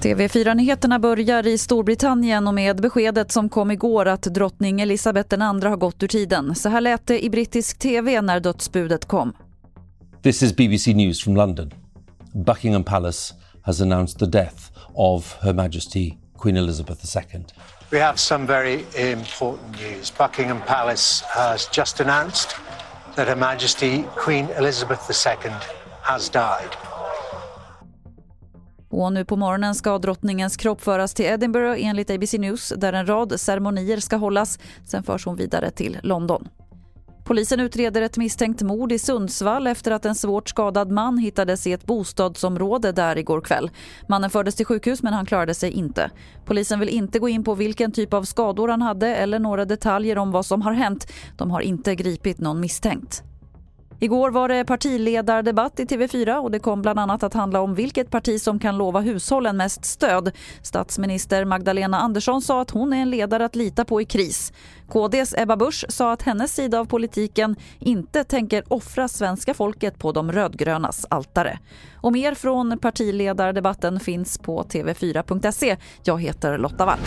TV4-nyheterna börjar i Storbritannien och med beskedet som kom igår att drottning Elizabeth II har gått ur tiden. Så här lät det i brittisk TV när dödsbudet kom. This is BBC News from London. Buckingham Palace has announced the death of Her Majesty Queen Elizabeth II. We have some very important news. Buckingham Palace has just announced that Her Majesty Queen Elizabeth II has died. Och nu på morgonen ska drottningens kropp föras till Edinburgh enligt ABC News där en rad ceremonier ska hållas. Sen förs hon vidare till London. Polisen utreder ett misstänkt mord i Sundsvall efter att en svårt skadad man hittades i ett bostadsområde där igår kväll. Mannen fördes till sjukhus men han klarade sig inte. Polisen vill inte gå in på vilken typ av skador han hade eller några detaljer om vad som har hänt. De har inte gripit någon misstänkt. Igår var det partiledardebatt i TV4 och det kom bland annat att handla om vilket parti som kan lova hushållen mest stöd. Statsminister Magdalena Andersson sa att hon är en ledare att lita på i kris. KDs Ebba Busch sa att hennes sida av politiken inte tänker offra svenska folket på de rödgrönas altare. Och mer från partiledardebatten finns på tv4.se. Jag heter Lotta Wall.